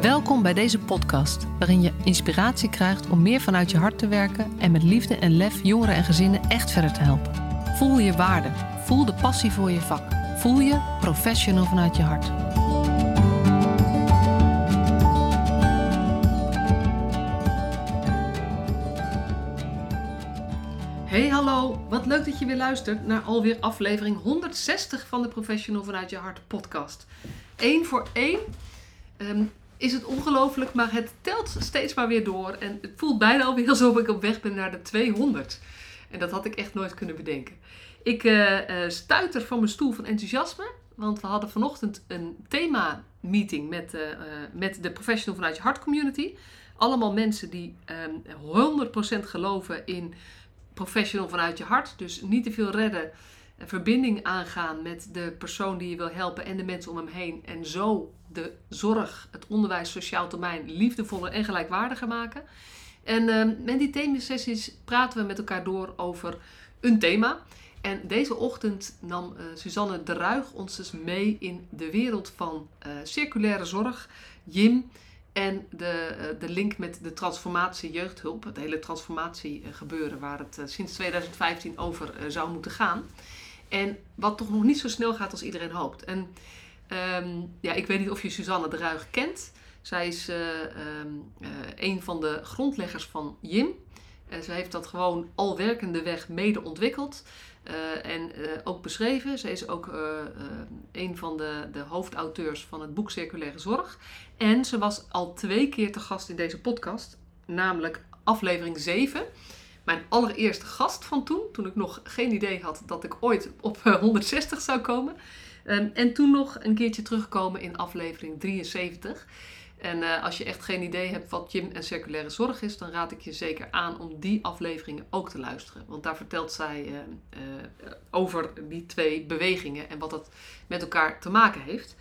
Welkom bij deze podcast, waarin je inspiratie krijgt om meer vanuit je hart te werken en met liefde en lef jongeren en gezinnen echt verder te helpen. Voel je waarde, voel de passie voor je vak, voel je professional vanuit je hart. Hey hallo, wat leuk dat je weer luistert naar alweer aflevering 160 van de Professional vanuit je hart podcast. Eén voor één ehm, is het ongelooflijk, maar het telt steeds maar weer door. En het voelt bijna alweer alsof ik op weg ben naar de 200. En dat had ik echt nooit kunnen bedenken. Ik uh, uh, stuiter van mijn stoel van enthousiasme. Want we hadden vanochtend een thema-meeting met, uh, met de Professional vanuit je hart community. Allemaal mensen die 100% geloven in professional vanuit je hart. Dus niet te veel redden. Verbinding aangaan met de persoon die je wil helpen en de mensen om hem heen. En zo de zorg, het onderwijs, sociaal domein liefdevoller en gelijkwaardiger maken. En uh, met die themasessies praten we met elkaar door over een thema. En deze ochtend nam uh, Suzanne de Ruig ons dus mee in de wereld van uh, circulaire zorg, JIM en de, uh, de link met de transformatie jeugdhulp. Het hele transformatie gebeuren waar het sinds 2015 over zou moeten gaan. En wat toch nog niet zo snel gaat als iedereen hoopt. En um, ja, ik weet niet of je Suzanne de Ruig kent. Zij is um, een van de grondleggers van JIM. Uh, ze heeft dat gewoon al werkende weg mede ontwikkeld. En ook beschreven. Ze is ook een van de, de hoofdauteurs van het boek Circulaire Zorg. En ze was al twee keer te gast in deze podcast. Namelijk aflevering 7 mijn allereerste gast van toen. Toen ik nog geen idee had dat ik ooit op 160 zou komen. Um, en toen nog een keertje terugkomen in aflevering 73. En uh, als je echt geen idee hebt wat gym en circulaire zorg is, dan raad ik je zeker aan om die afleveringen ook te luisteren. Want daar vertelt zij uh, over die twee bewegingen en wat dat met elkaar te maken heeft.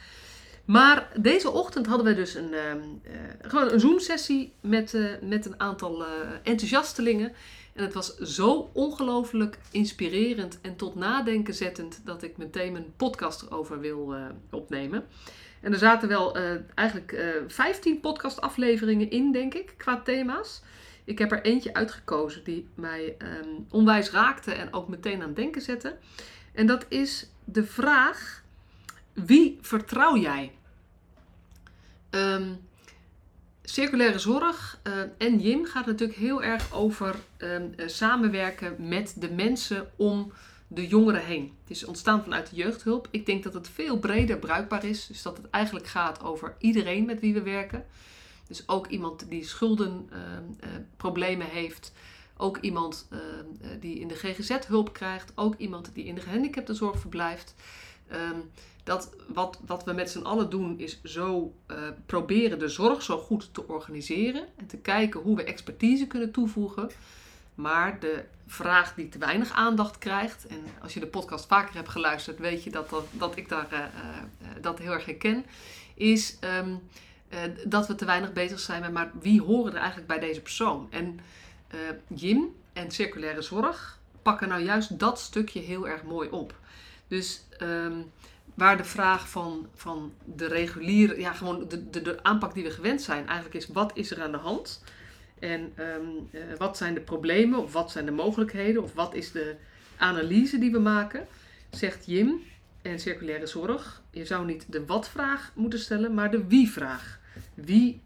Maar deze ochtend hadden we dus een, gewoon een Zoom-sessie met, met een aantal enthousiastelingen. En het was zo ongelooflijk inspirerend en tot nadenken zettend dat ik meteen mijn podcast erover wil uh, opnemen. En er zaten wel uh, eigenlijk uh, 15 podcastafleveringen in, denk ik, qua thema's. Ik heb er eentje uitgekozen die mij um, onwijs raakte en ook meteen aan het denken zette. En dat is de vraag: wie vertrouw jij? Um, Circulaire zorg uh, en JIM gaat natuurlijk heel erg over uh, samenwerken met de mensen om de jongeren heen. Het is ontstaan vanuit de jeugdhulp. Ik denk dat het veel breder bruikbaar is. Dus dat het eigenlijk gaat over iedereen met wie we werken. Dus ook iemand die schuldenproblemen uh, heeft. Ook iemand die in de GGZ hulp krijgt. Ook iemand die in de gehandicaptenzorg verblijft. Dat wat, wat we met z'n allen doen is zo uh, proberen de zorg zo goed te organiseren en te kijken hoe we expertise kunnen toevoegen. Maar de vraag die te weinig aandacht krijgt, en als je de podcast vaker hebt geluisterd, weet je dat, dat, dat ik daar, uh, uh, dat heel erg herken, is um, dat we te weinig bezig zijn met maar wie horen er eigenlijk bij deze persoon. En Jim en circulaire zorg pakken nou juist dat stukje heel erg mooi op. Dus um, waar de vraag van, van de reguliere, ja, gewoon de, de, de aanpak die we gewend zijn, eigenlijk is: wat is er aan de hand? En um, uh, wat zijn de problemen, of wat zijn de mogelijkheden, of wat is de analyse die we maken? Zegt Jim en circulaire zorg: je zou niet de wat-vraag moeten stellen, maar de wie-vraag. Wie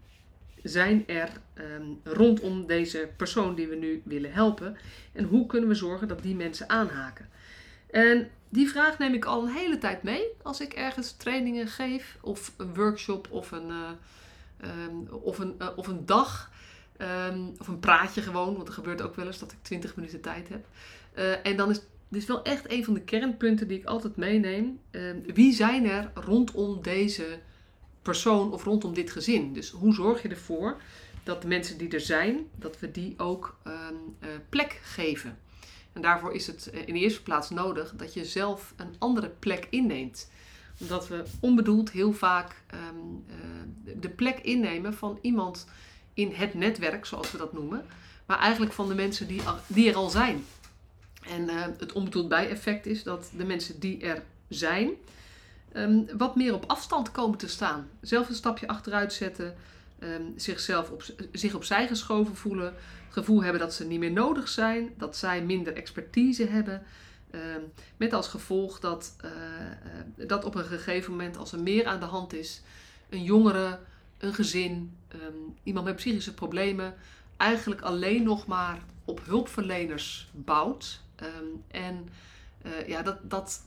zijn er um, rondom deze persoon die we nu willen helpen? En hoe kunnen we zorgen dat die mensen aanhaken? En die vraag neem ik al een hele tijd mee als ik ergens trainingen geef, of een workshop, of een, uh, um, of een, uh, of een dag, um, of een praatje gewoon, want er gebeurt ook wel eens dat ik 20 minuten tijd heb. Uh, en dan is dit is wel echt een van de kernpunten die ik altijd meeneem. Um, wie zijn er rondom deze persoon of rondom dit gezin? Dus hoe zorg je ervoor dat de mensen die er zijn, dat we die ook plek geven? En daarvoor is het in de eerste plaats nodig dat je zelf een andere plek inneemt. Omdat we onbedoeld heel vaak um, uh, de plek innemen van iemand in het netwerk, zoals we dat noemen. Maar eigenlijk van de mensen die, die er al zijn. En uh, het onbedoeld bijeffect is dat de mensen die er zijn, um, wat meer op afstand komen te staan. Zelf een stapje achteruit zetten. Ehm, zichzelf op, zich opzij geschoven voelen, het gevoel hebben dat ze niet meer nodig zijn, dat zij minder expertise hebben. Ehm, met als gevolg dat, eh, eh, dat op een gegeven moment, als er meer aan de hand is, een jongere, een gezin, ehm, iemand met psychische problemen, eigenlijk alleen nog maar op hulpverleners bouwt. en uh, ja, dat, dat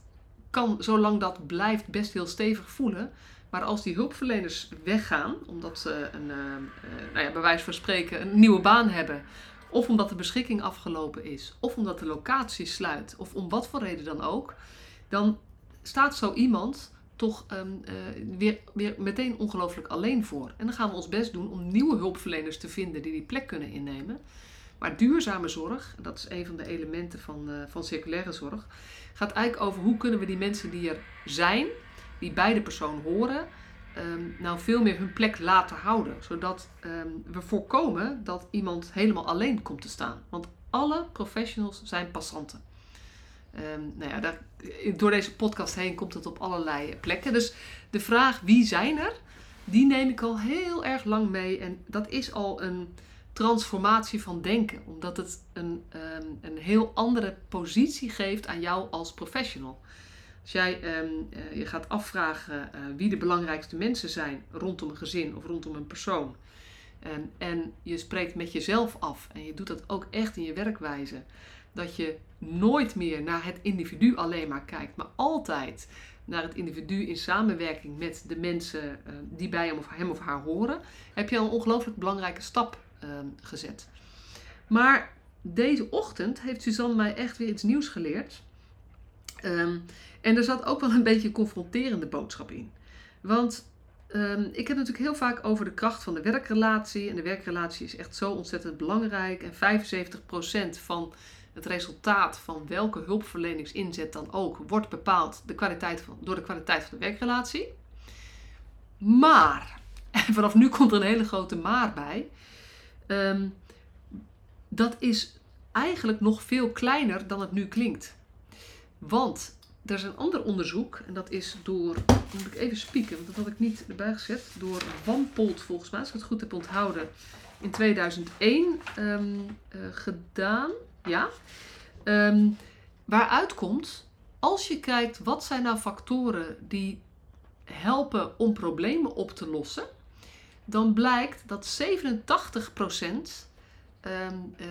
kan, zolang dat blijft, best heel stevig voelen. Maar als die hulpverleners weggaan, omdat ze een, uh, nou ja, bij wijze van spreken een nieuwe baan hebben, of omdat de beschikking afgelopen is, of omdat de locatie sluit, of om wat voor reden dan ook, dan staat zo iemand toch um, uh, weer, weer meteen ongelooflijk alleen voor. En dan gaan we ons best doen om nieuwe hulpverleners te vinden die die plek kunnen innemen. Maar duurzame zorg, dat is een van de elementen van, van circulaire zorg, gaat eigenlijk over hoe kunnen we die mensen die er zijn, die bij de persoon horen, um, nou veel meer hun plek laten houden. Zodat um, we voorkomen dat iemand helemaal alleen komt te staan. Want alle professionals zijn passanten. Um, nou ja, door deze podcast heen komt het op allerlei plekken. Dus de vraag wie zijn er, die neem ik al heel erg lang mee. En dat is al een transformatie van denken. Omdat het een, een heel andere positie geeft aan jou als professional. Als jij um, uh, je gaat afvragen uh, wie de belangrijkste mensen zijn rondom een gezin of rondom een persoon. En je spreekt met jezelf af en je doet dat ook echt in je werkwijze. Dat je nooit meer naar het individu alleen maar kijkt, maar altijd naar het individu in samenwerking met de mensen uh, die bij hem of, hem of haar horen, heb je al een ongelooflijk belangrijke stap um, gezet. Maar deze ochtend heeft Suzanne mij echt weer iets nieuws geleerd. Um, en er zat ook wel een beetje een confronterende boodschap in. Want um, ik heb natuurlijk heel vaak over de kracht van de werkrelatie. En de werkrelatie is echt zo ontzettend belangrijk. En 75% van het resultaat van welke hulpverleningsinzet dan ook wordt bepaald de kwaliteit van, door de kwaliteit van de werkrelatie. Maar, en vanaf nu komt er een hele grote maar bij. Um, dat is eigenlijk nog veel kleiner dan het nu klinkt. Want er is een ander onderzoek, en dat is door, moet ik even spieken, want dat had ik niet erbij gezet, door Wampold volgens mij, als ik het goed heb onthouden, in 2001 um, uh, gedaan. Ja. Um, waaruit komt, als je kijkt wat zijn nou factoren die helpen om problemen op te lossen, dan blijkt dat 87% um, uh,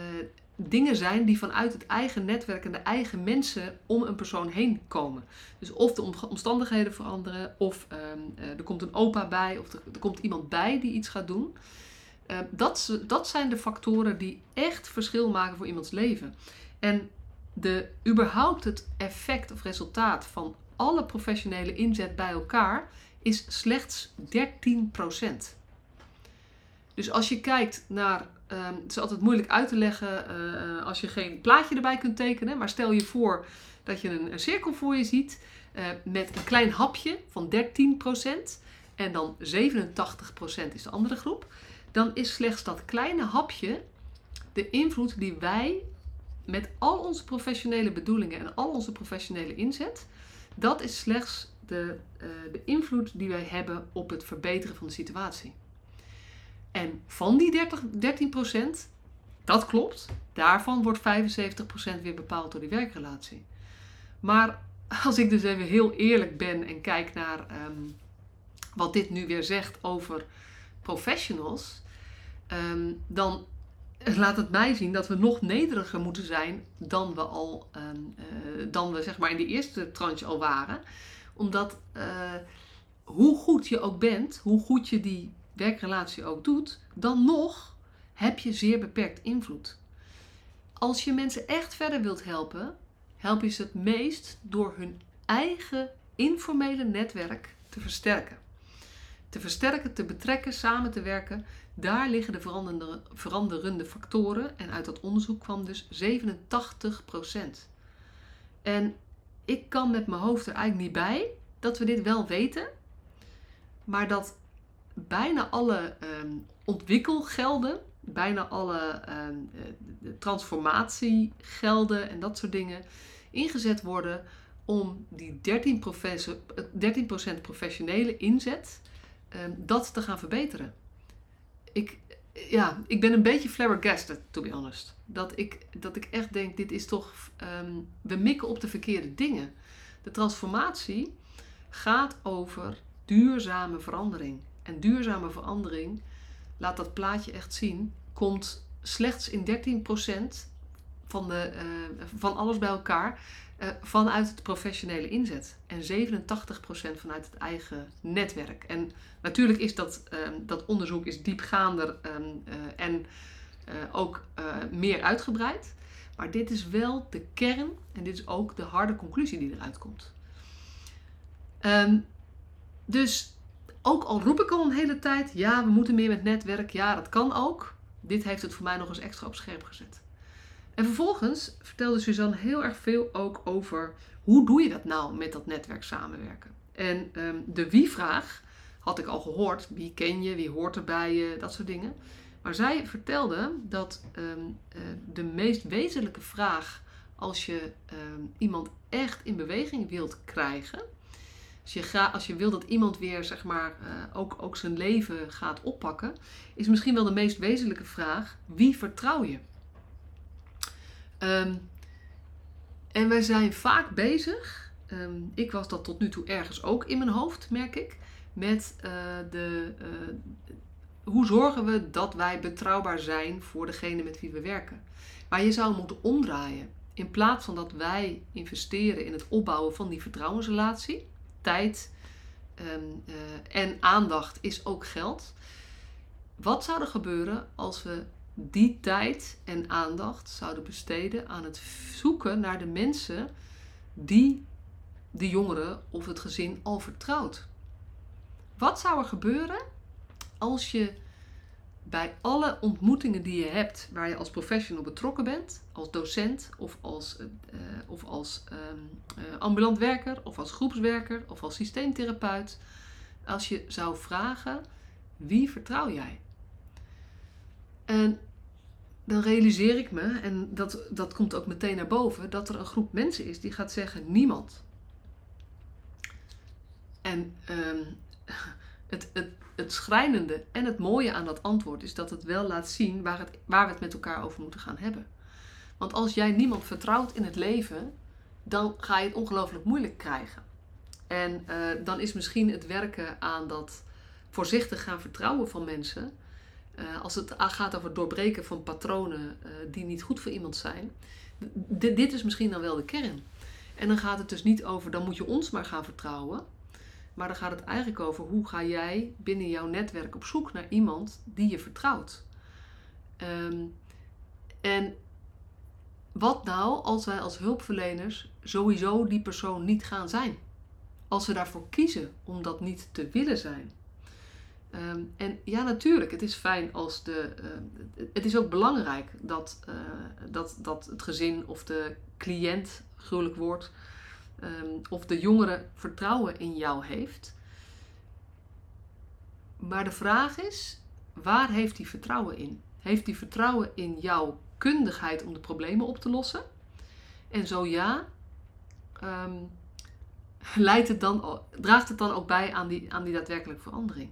dingen zijn die vanuit het eigen netwerk en de eigen mensen om een persoon heen komen. Dus of de omstandigheden veranderen, of um, uh, er komt een opa bij, of er, komt iemand bij die iets gaat doen. Uh, dat, dat zijn de factoren die echt verschil maken voor iemands leven. En de, überhaupt het effect of resultaat van alle professionele inzet bij elkaar is slechts 13% Dus als je kijkt naar Um, het is altijd moeilijk uit te leggen uh, als je geen plaatje erbij kunt tekenen. Maar stel je voor dat je een, cirkel voor je ziet uh, met een klein hapje van 13% en dan 87% is de andere groep. Dan is slechts dat kleine hapje de invloed die wij met al onze professionele bedoelingen en al onze professionele inzet, dat is slechts de, uh, de invloed die wij hebben op het verbeteren van de situatie. En van die 30, 13%, dat klopt, daarvan wordt 75% weer bepaald door die werkrelatie. Maar als ik dus even heel eerlijk ben en kijk naar um, wat dit nu weer zegt over professionals, um, dan laat het mij zien dat we nog nederiger moeten zijn dan we al um, uh, dan we zeg maar in de eerste tranche al waren. Omdat uh, hoe goed je ook bent, hoe goed je die werkrelatie ook doet, dan nog heb je zeer beperkt invloed. Als je mensen echt verder wilt helpen, help je ze het meest door hun eigen informele netwerk te versterken. Te versterken, te betrekken, samen te werken, daar liggen de veranderende, veranderende factoren. En uit dat onderzoek kwam dus 87%. En ik kan met mijn hoofd er eigenlijk niet bij dat we dit wel weten, maar dat bijna alle um, ontwikkelgelden, bijna alle um, transformatiegelden en dat soort dingen ingezet worden om die 13%, 13 professionele inzet, um, dat te gaan verbeteren. ik, ja, ik ben een beetje flabbergasted, to be honest. Dat ik, dat ik echt denk, dit is toch... ehm, we mikken op de verkeerde dingen. De transformatie gaat over duurzame verandering. En duurzame verandering, laat dat plaatje echt zien, komt slechts in 13% van, de, eh, van alles bij elkaar eh, vanuit het professionele inzet. En 87% vanuit het eigen netwerk. En natuurlijk is dat, ehm, dat onderzoek is diepgaander ehm, eh, en ook meer uitgebreid. Maar dit is wel de kern en dit is ook de harde conclusie die eruit komt. Ehm, dus ook al roep ik al een hele tijd, ja, we moeten meer met netwerk, ja, dat kan ook. Dit heeft het voor mij nog eens extra op scherp gezet. En vervolgens vertelde Suzanne heel erg veel ook over hoe doe je dat nou met dat netwerk samenwerken. En ehm, de wie-vraag had ik al gehoord. Wie ken je, wie hoort er bij je, dat soort dingen. Maar zij vertelde dat ehm, eh, de meest wezenlijke vraag als je ehm, iemand echt in beweging wilt krijgen. Als je, als je wil dat iemand weer zeg maar, eh, ook, ook zijn leven gaat oppakken, is misschien wel de meest wezenlijke vraag: wie vertrouw je? Ehm, en wij zijn vaak bezig, ehm, ik was dat tot nu toe ergens ook in mijn hoofd, merk ik, met eh, de, eh, hoe zorgen we dat wij betrouwbaar zijn voor degene met wie we werken. Maar je zou moeten omdraaien. In plaats van dat wij investeren in het opbouwen van die vertrouwensrelatie, tijd ehm, eh, en aandacht is ook geld. Wat zou er gebeuren als we die tijd en aandacht zouden besteden aan het zoeken naar de mensen die de jongeren of het gezin al vertrouwt? Wat zou er gebeuren als je bij alle ontmoetingen die je hebt, waar je als professional betrokken bent, als docent of als, eh, of als ehm, eh, ambulant werker of als groepswerker of als systeemtherapeut, als je zou vragen wie vertrouw jij? En dan realiseer ik me, en dat, dat komt ook meteen naar boven, dat er een groep mensen is die gaat zeggen niemand. En ehm, het, het, het schrijnende en het mooie aan dat antwoord is dat het wel laat zien waar, het, waar we het met elkaar over moeten gaan hebben. Want als jij niemand vertrouwt in het leven, dan ga je het ongelooflijk moeilijk krijgen. En eh, dan is misschien het werken aan dat voorzichtig gaan vertrouwen van mensen, eh, als het gaat over het doorbreken van patronen eh, die niet goed voor iemand zijn, dit is misschien dan wel de kern. En dan gaat het dus niet over, dan moet je ons maar gaan vertrouwen. Maar dan gaat het eigenlijk over hoe ga jij binnen jouw netwerk op zoek naar iemand die je vertrouwt. Ehm, en wat nou als wij als hulpverleners sowieso die persoon niet gaan zijn? Als we daarvoor kiezen om dat niet te willen zijn. Ehm, en ja, natuurlijk, het is fijn als de. eh, het is ook belangrijk dat, eh, dat, dat het gezin of de cliënt, gruwelijk woord, ehm, of de jongere vertrouwen in jou heeft. Maar de vraag is: waar heeft hij vertrouwen in? Heeft hij vertrouwen in jouw kundigheid om de problemen op te lossen? En zo ja, ehm, leidt het dan, draagt het dan ook bij aan die, aan die daadwerkelijke verandering?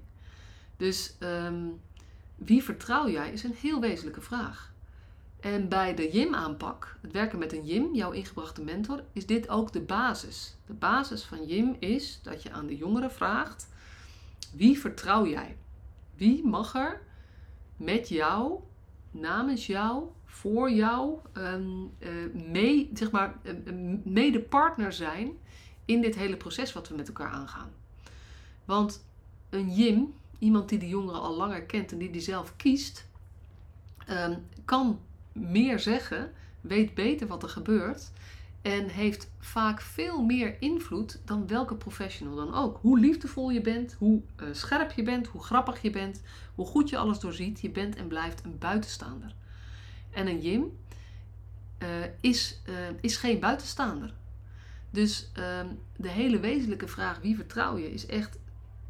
Dus ehm, wie vertrouw jij is een heel wezenlijke vraag. En bij de JIM-aanpak, het werken met een JIM, jouw ingebrachte mentor, is dit ook de basis. De basis van JIM is dat je aan de jongeren vraagt: wie vertrouw jij? Wie mag er met jou, namens jou, voor jou, um, uh, mee, zeg maar, uh, medepartner zijn in dit hele proces wat we met elkaar aangaan? Want een JIM, iemand die de jongeren al langer kent en die die zelf kiest, kan meer zeggen, weet beter wat er gebeurt en heeft vaak veel meer invloed dan welke professional dan ook. Hoe liefdevol je bent, hoe uh, scherp je bent, hoe grappig je bent, hoe goed je alles doorziet, je bent en blijft een buitenstaander. En een Jim uh, is, uh, is geen buitenstaander. Dus um, de hele wezenlijke vraag wie vertrouw je is echt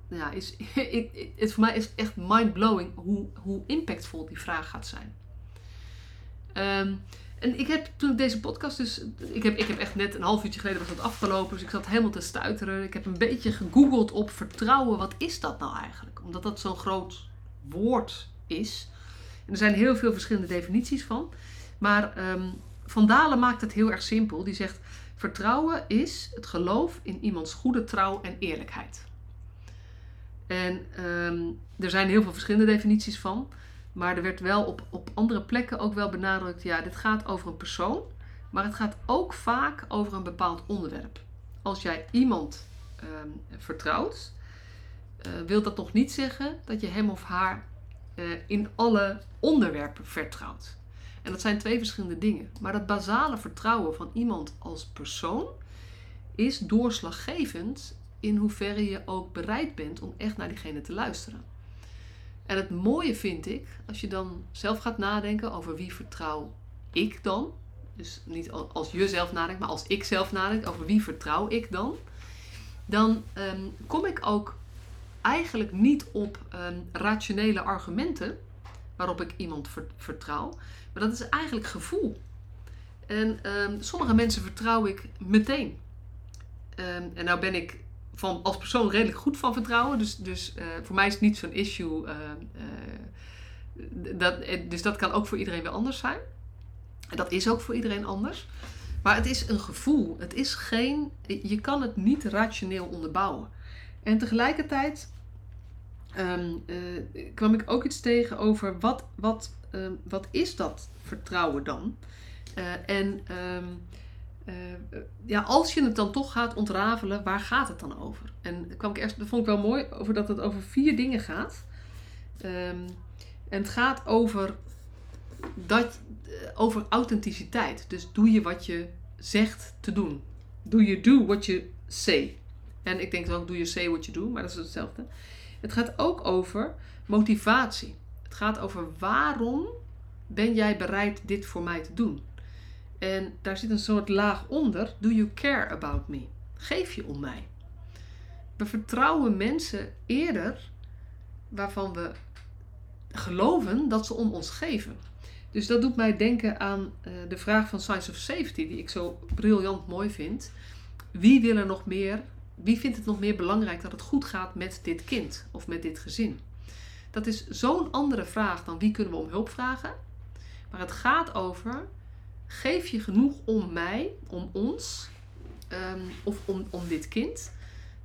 ja, is, het voor mij is echt mind-blowing hoe, hoe impactvol die vraag gaat zijn. Um, en ik heb toen ik deze podcast dus... Ik heb, ik heb echt net een half uurtje geleden was dat afgelopen. Dus ik zat helemaal te stuiteren. Ik heb een beetje gegoogeld op vertrouwen. Wat is dat nou eigenlijk? Omdat dat zo'n groot woord is. En er zijn heel veel verschillende definities van. Maar um, Van Dalen maakt het heel erg simpel. Die zegt: Vertrouwen is het geloof in iemands goede trouw en eerlijkheid. En ehm, er zijn heel veel verschillende definities van. Maar er werd wel op, op andere plekken ook wel benadrukt: ja, dit gaat over een persoon. Maar het gaat ook vaak over een bepaald onderwerp. Als jij iemand um, vertrouwt, uh, wil dat nog niet zeggen dat je hem of haar uh, in alle onderwerpen vertrouwt. En dat zijn twee verschillende dingen. Maar dat basale vertrouwen van iemand als persoon is doorslaggevend in hoeverre je ook bereid bent om echt naar diegene te luisteren. En het mooie vind ik, als je dan zelf gaat nadenken over wie vertrouw ik dan. Dus niet als je zelf nadenkt, maar als ik zelf nadenk over wie vertrouw ik dan. Dan um, kom ik ook eigenlijk niet op um, rationele argumenten waarop ik iemand vertrouw. Maar dat is eigenlijk gevoel. En um, sommige mensen vertrouw ik meteen. En nou ben ik van, als persoon redelijk goed van vertrouwen. Dus, dus uh, voor mij is het niet zo'n issue. Uh, uh, dat, dus dat kan ook voor iedereen weer anders zijn. En dat is ook voor iedereen anders. Maar het is een gevoel. Het is geen. Je kan het niet rationeel onderbouwen. En tegelijkertijd um, uh, kwam ik ook iets tegen over wat, wat, uh, wat is dat vertrouwen dan? En um, ja, als je het dan toch gaat ontrafelen, waar gaat het dan over? En kwam ik eerst, dat vond ik wel mooi, over dat het over vier dingen gaat. Um, en het gaat over, dat, over authenticiteit. Dus doe je wat je zegt te doen. Do you do what you say? En ik denk dan, do you say what you do? Maar dat is hetzelfde. Het gaat ook over motivatie. Het gaat over waarom ben jij bereid dit voor mij te doen? En daar zit een soort laag onder. Do you care about me? Geef je om mij? We vertrouwen mensen eerder waarvan we geloven dat ze om ons geven. Dus dat doet mij denken aan uh, de vraag van Science of Safety, die ik zo briljant mooi vind. Wie wil er nog meer wie vindt het nog meer belangrijk dat het goed gaat met dit kind of met dit gezin? Dat is zo'n andere vraag dan wie kunnen we om hulp vragen. Maar het gaat over: geef je genoeg om mij, om ons um, of om, om dit kind,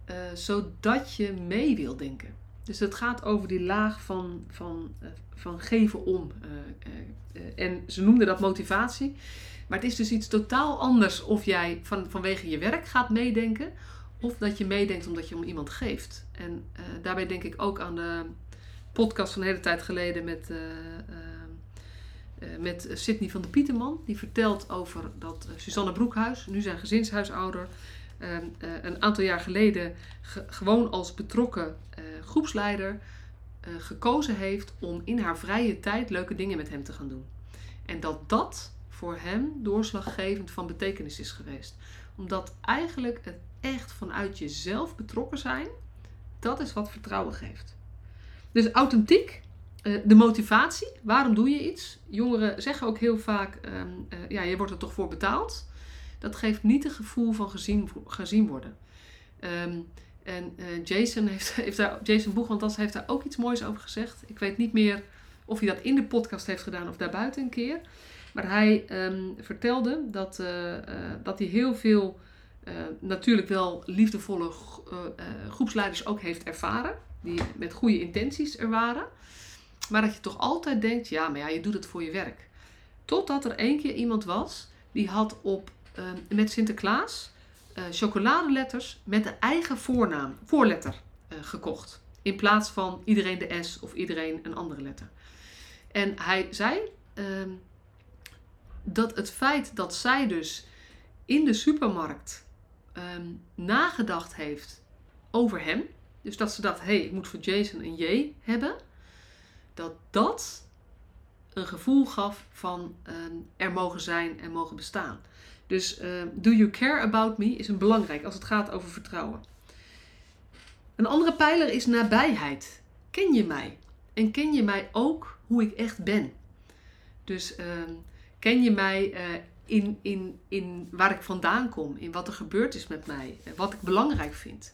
uh, zodat je mee wil denken. Dus het gaat over die laag van, van, uh, van geven om. Uh, en ze noemden dat motivatie. Maar het is dus iets totaal anders of jij van, vanwege je werk gaat meedenken of dat je meedenkt omdat je om iemand geeft. En daarbij denk ik ook aan de podcast van een hele tijd geleden met, met Sydney van de Pieterman. Die vertelt over dat Susanne Broekhuis, nu zijn gezinshuisouder, een aantal jaar geleden ge gewoon als betrokken groepsleider gekozen heeft om in haar vrije tijd leuke dingen met hem te gaan doen. En dat dat voor hem doorslaggevend van betekenis is geweest. Omdat eigenlijk het echt vanuit jezelf betrokken zijn, dat is wat vertrouwen geeft. Dus authentiek, eh, de motivatie, waarom doe je iets? Jongeren zeggen ook heel vaak, ehm, eh, ja, je wordt er toch voor betaald. Dat geeft niet een gevoel van gezien, gezien worden. Um, en uh, Jason, heeft, heeft daar, Jason Boegwandas heeft daar ook iets moois over gezegd. Ik weet niet meer of hij dat in de podcast heeft gedaan of daarbuiten een keer. Maar hij um, vertelde dat, dat hij heel veel natuurlijk wel liefdevolle groepsleiders ook heeft ervaren. Die met goede intenties er waren. Maar dat je toch altijd denkt, ja, maar ja, je doet het voor je werk. Totdat er één keer iemand was die had op, met Sinterklaas chocoladeletters met de eigen voornaam, voorletter gekocht. In plaats van iedereen de S of iedereen een andere letter. En hij zei ehm, dat het feit dat zij dus in de supermarkt um, nagedacht heeft over hem. Dus dat ze dacht, hé, hey, ik moet voor Jason een J hebben. Dat dat een gevoel gaf van um, er mogen zijn en mogen bestaan. Dus um, do you care about me is een belangrijk als het gaat over vertrouwen. Een andere pijler is nabijheid. Ken je mij? En ken je mij ook hoe ik echt ben? Dus ken je mij uh, in, in, in waar ik vandaan kom, in wat er gebeurd is met mij, wat ik belangrijk vind.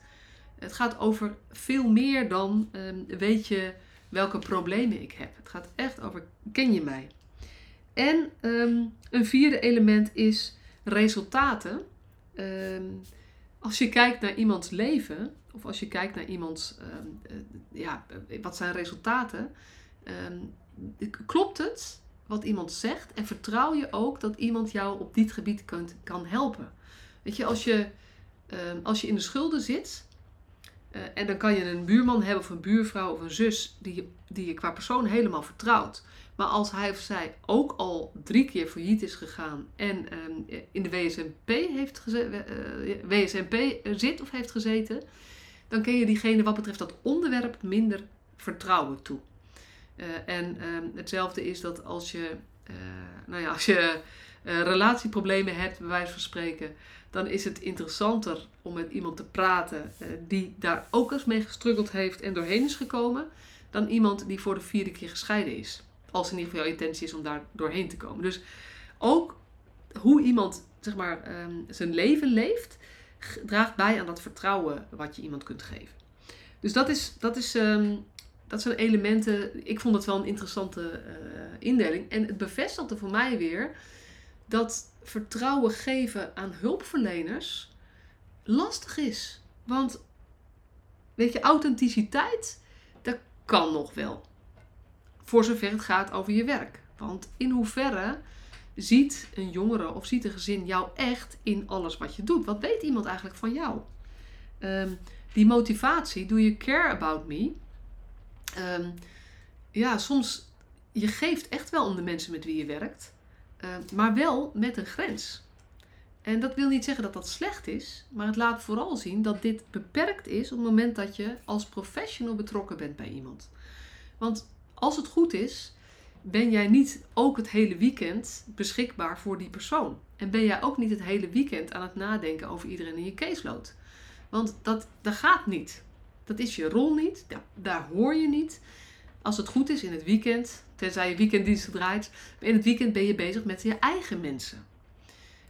Het gaat over veel meer dan weet je welke problemen ik heb. Het gaat echt over ken je mij. En ehm, een vierde element is resultaten. Ehm, als je kijkt naar iemands leven, of als je kijkt naar iemands, ehm, eh, ja, wat zijn resultaten, klopt het wat iemand zegt en vertrouw je ook dat iemand jou op dit gebied kunt, kan helpen. Weet je, als je, als je in de schulden zit, uh, en dan kan je een buurman hebben of een buurvrouw of een zus die, die je qua persoon helemaal vertrouwt. Maar als hij of zij ook al drie keer failliet is gegaan en ehm, in de WSMP, heeft WSMP zit of heeft gezeten, dan kun je diegene wat betreft dat onderwerp minder vertrouwen toe. Uh, en ehm, hetzelfde is dat als je, nou ja, als je relatieproblemen hebt, bij wijze van spreken, dan is het interessanter om met iemand te praten die daar ook eens mee gestruggeld heeft en doorheen is gekomen, dan iemand die voor de vierde keer gescheiden is. Als in ieder geval jouw intentie is om daar doorheen te komen. Dus ook hoe iemand zeg maar, ehm, zijn leven leeft, draagt bij aan dat vertrouwen wat je iemand kunt geven. Dus dat, is, dat, is, um, dat zijn elementen. Ik vond het wel een interessante uh, indeling. En het bevestigde voor mij weer dat vertrouwen geven aan hulpverleners lastig is. Want weet je, authenticiteit, dat kan nog wel. Voor zover het gaat over je werk. Want in hoeverre ziet een jongere of ziet een gezin jou echt in alles wat je doet? Wat weet iemand eigenlijk van jou? Um, die motivatie, do you care about me? Um, ja, soms, je geeft echt wel om de mensen met wie je werkt, uh, maar wel met een grens. En dat wil niet zeggen dat dat slecht is, maar het laat vooral zien dat dit beperkt is op het moment dat je als professional betrokken bent bij iemand. Want als het goed is, ben jij niet ook het hele weekend beschikbaar voor die persoon. En ben jij ook niet het hele weekend aan het nadenken over iedereen in je caseload. Want dat, dat gaat niet. Dat is je rol niet. Daar hoor je niet. Als het goed is in het weekend, tenzij je weekenddiensten draait, in het weekend ben je bezig met je eigen mensen.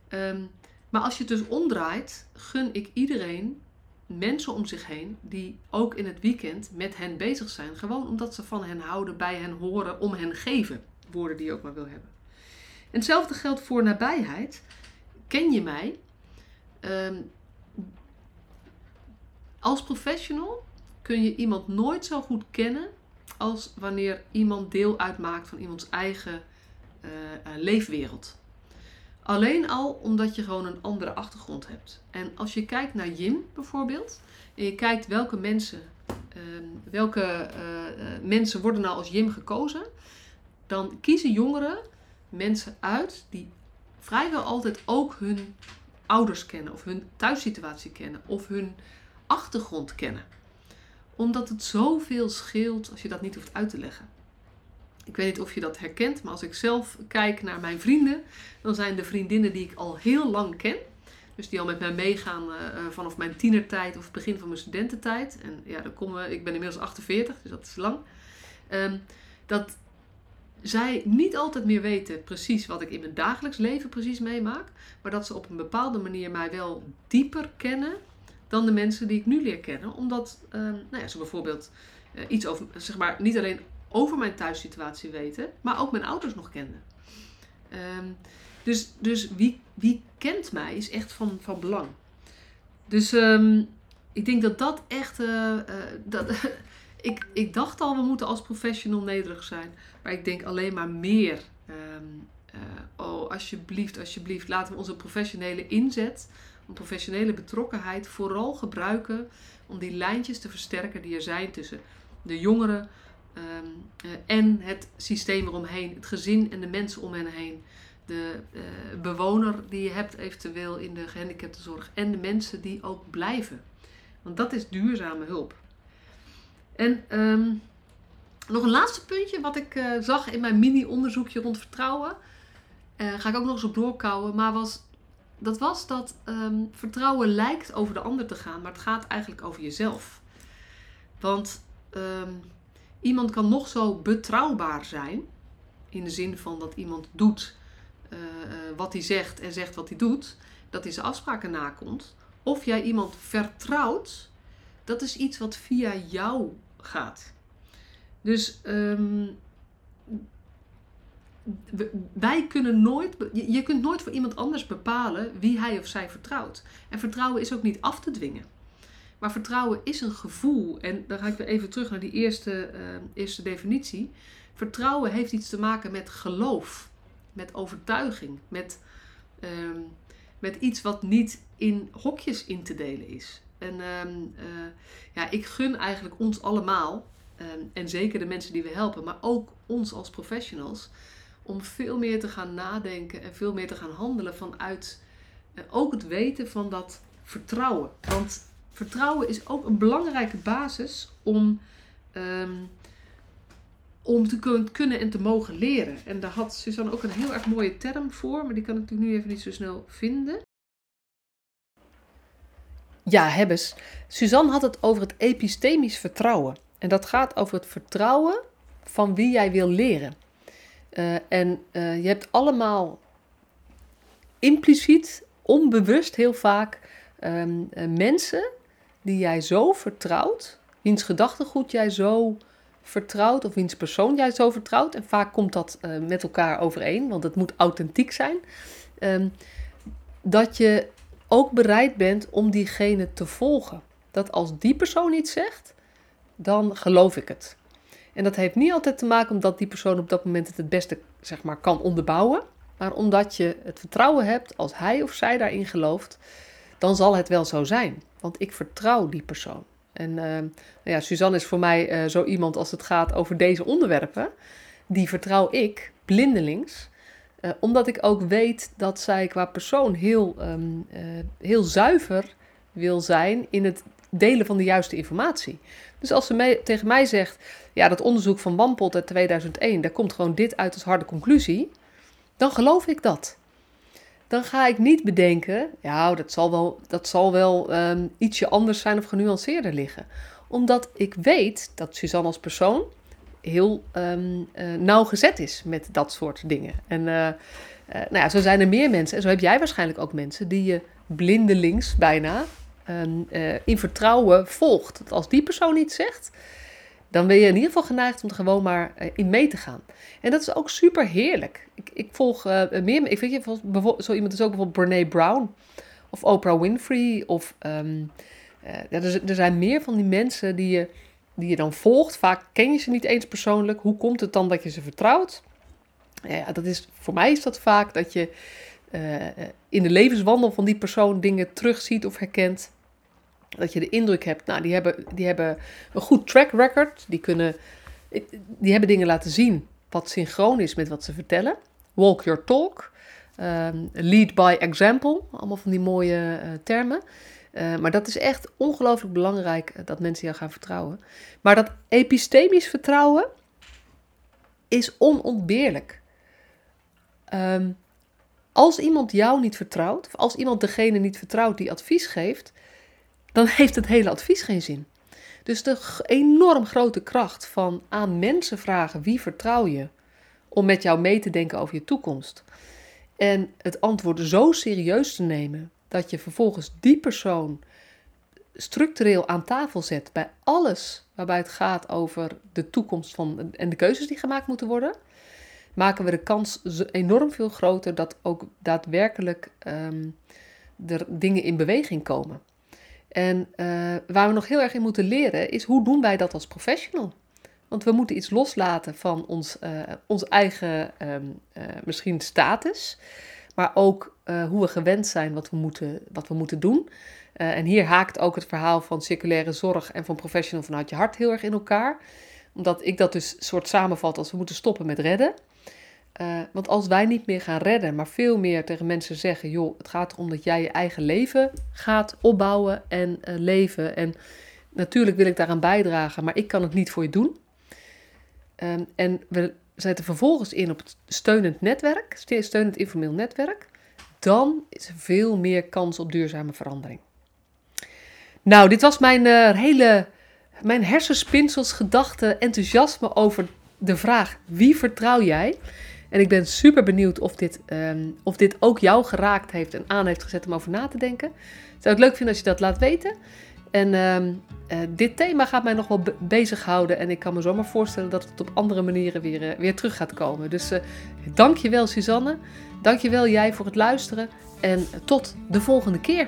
Um, maar als je het dus omdraait, gun ik iedereen mensen om zich heen die ook in het weekend met hen bezig zijn. Gewoon omdat ze van hen houden, bij hen horen, om hen geven. Woorden die je ook maar wil hebben. En hetzelfde geldt voor nabijheid. Ken je mij? Um, als professional kun je iemand nooit zo goed kennen als wanneer iemand deel uitmaakt van iemands eigen uh, leefwereld. Alleen al omdat je gewoon een andere achtergrond hebt. En als je kijkt naar Jim bijvoorbeeld, en je kijkt welke mensen, uh, welke uh, mensen worden nou als Jim gekozen, dan kiezen jongeren mensen uit die vrijwel altijd ook hun ouders kennen, of hun thuissituatie kennen, of hun achtergrond kennen. Omdat het zoveel scheelt als je dat niet hoeft uit te leggen. Ik weet niet of je dat herkent, maar als ik zelf kijk naar mijn vrienden, dan zijn de vriendinnen die ik al heel lang ken. Dus die al met mij meegaan uh, vanaf mijn tienertijd of het begin van mijn studententijd. En ja, dan komen ik ben inmiddels 48, dus dat is lang. Um, dat zij niet altijd meer weten precies wat ik in mijn dagelijks leven precies meemaak. Maar dat ze op een bepaalde manier mij wel dieper kennen dan de mensen die ik nu leer kennen. Omdat um, nou ja, ze bijvoorbeeld uh, iets over, zeg maar, niet alleen over mijn thuissituatie weten, maar ook mijn ouders nog kenden. Um, dus dus wie, wie kent mij is echt van, van belang. Dus um, ik denk dat dat echt. Uh, uh, dat, ik, ik dacht al, we moeten als professional nederig zijn. Maar ik denk alleen maar meer. Oh, alsjeblieft, alsjeblieft, laten we onze professionele inzet, een professionele betrokkenheid vooral gebruiken om die lijntjes te versterken die er zijn tussen de jongeren, Um, uh, en het systeem eromheen, het gezin en de mensen om hen heen. De uh, bewoner die je hebt eventueel in de gehandicaptenzorg en de mensen die ook blijven. Want dat is duurzame hulp. En um, nog een laatste puntje wat ik uh, zag in mijn mini-onderzoekje rond vertrouwen. ga ik ook nog eens op doorkouwen. Maar was, dat was dat um, vertrouwen lijkt over de ander te gaan, maar het gaat eigenlijk over jezelf. Want Iemand kan nog zo betrouwbaar zijn, in de zin van dat iemand doet uh, uh, wat hij zegt en zegt wat hij doet, dat hij zijn afspraken nakomt. Of jij iemand vertrouwt, dat is iets wat via jou gaat. Dus ehm, wij kunnen nooit, je kunt nooit voor iemand anders bepalen wie hij of zij vertrouwt. En vertrouwen is ook niet af te dwingen. Maar vertrouwen is een gevoel. En dan ga ik weer even terug naar die eerste, uh, eerste definitie. Vertrouwen heeft iets te maken met geloof, met overtuiging, met, uh, met iets wat niet in hokjes in te delen is. En uh, ja, ik gun eigenlijk ons allemaal, ehm, en zeker de mensen die we helpen, maar ook ons als professionals, om veel meer te gaan nadenken en veel meer te gaan handelen vanuit uh, ook het weten van dat vertrouwen. Want vertrouwen is ook een belangrijke basis om, um, om te kunnen en te mogen leren. En daar had Suzanne ook een heel erg mooie term voor, maar die kan ik nu even niet zo snel vinden. Ja, Hebbes. Suzanne had het over het epistemisch vertrouwen. En dat gaat over het vertrouwen van wie jij wil leren. Uh, en uh, je hebt allemaal impliciet, onbewust heel vaak um, uh, mensen die jij zo vertrouwt, wiens gedachtegoed jij zo vertrouwt of wiens persoon jij zo vertrouwt. En vaak komt dat met elkaar overeen, want het moet authentiek zijn. Um, dat je ook bereid bent om diegene te volgen. Dat als die persoon iets zegt, dan geloof ik het. En dat heeft niet altijd te maken omdat die persoon op dat moment het het beste zeg maar, kan onderbouwen. Maar omdat je het vertrouwen hebt, als hij of zij daarin gelooft, dan zal het wel zo zijn. Want ik vertrouw die persoon. En uh, nou ja, Suzanne is voor mij uh, zo iemand als het gaat over deze onderwerpen. Die vertrouw ik blindelings. Uh, omdat ik ook weet dat zij qua persoon heel, um, heel zuiver wil zijn in het delen van de juiste informatie. Dus als ze tegen mij zegt, ja, dat onderzoek van Wampot uit 2001, daar komt gewoon dit uit als harde conclusie, dan geloof ik dat dan ga ik niet bedenken, ja, dat zal wel, dat zal wel um, ietsje anders zijn of genuanceerder liggen. Omdat ik weet dat Suzanne als persoon heel um, uh, nauwgezet is met dat soort dingen. En uh, uh, nou ja, zo zijn er meer mensen, en zo heb jij waarschijnlijk ook mensen, die je blindelings bijna um, in vertrouwen volgt. Als die persoon iets zegt, dan ben je in ieder geval geneigd om er gewoon maar uh, in mee te gaan. En dat is ook super heerlijk. Ik, ik volg uh, meer, ik weet je, zo iemand is ook bijvoorbeeld Brene Brown of Oprah Winfrey. Of uh, er, er, zijn meer van die mensen die je, die je dan volgt. Vaak ken je ze niet eens persoonlijk. Hoe komt het dan dat je ze vertrouwt? Ja, dat is, voor mij is dat vaak dat je in de levenswandel van die persoon dingen terugziet of herkent dat je de indruk hebt, nou, die hebben, die hebben een goed track record. Die, kunnen, die hebben dingen laten zien wat synchroon is met wat ze vertellen. Walk your talk. Um, lead by example. Allemaal van die mooie uh, termen. Uh, maar dat is echt ongelooflijk belangrijk eh, dat mensen jou gaan vertrouwen. Maar dat epistemisch vertrouwen is onontbeerlijk. Um, als iemand jou niet vertrouwt, of als iemand degene niet vertrouwt die advies geeft, dan heeft het hele advies geen zin. Dus de enorm grote kracht van aan mensen vragen wie vertrouw je om met jou mee te denken over je toekomst. En het antwoord zo serieus te nemen dat je vervolgens die persoon structureel aan tafel zet bij alles waarbij het gaat over de toekomst van en de keuzes die gemaakt moeten worden, maken we de kans enorm veel groter dat ook daadwerkelijk um, er dingen in beweging komen. En uh, waar we nog heel erg in moeten leren is hoe doen wij dat als professional? Want we moeten iets loslaten van ons, uh, ons eigen um, uh, misschien status, maar ook hoe we gewend zijn wat we moeten, wat we moeten doen. en hier haakt ook het verhaal van circulaire zorg en van professional vanuit je hart heel erg in elkaar. Omdat ik dat dus soort samenvat als we moeten stoppen met redden. Uh, want als wij niet meer gaan redden, maar veel meer tegen mensen zeggen: joh, het gaat erom dat jij je eigen leven gaat opbouwen en uh, leven. En natuurlijk wil ik daaraan bijdragen, maar ik kan het niet voor je doen. Um, en we zetten vervolgens in op het steunend netwerk, steunend informeel netwerk. Dan is er veel meer kans op duurzame verandering. Nou, dit was mijn uh, hele, mijn hersenspinsels, gedachten, enthousiasme over de vraag: wie vertrouw jij? En ik ben super benieuwd of dit, um, of dit ook jou geraakt heeft en aan heeft gezet om over na te denken. Zou ik leuk vinden als je dat laat weten. En ehm, eh, dit thema gaat mij nog wel be bezighouden. En ik kan me zomaar voorstellen dat het op andere manieren weer, uh, weer terug gaat komen. Dus uh, dank je wel, Suzanne. Dank je wel, jij, voor het luisteren. En tot de volgende keer.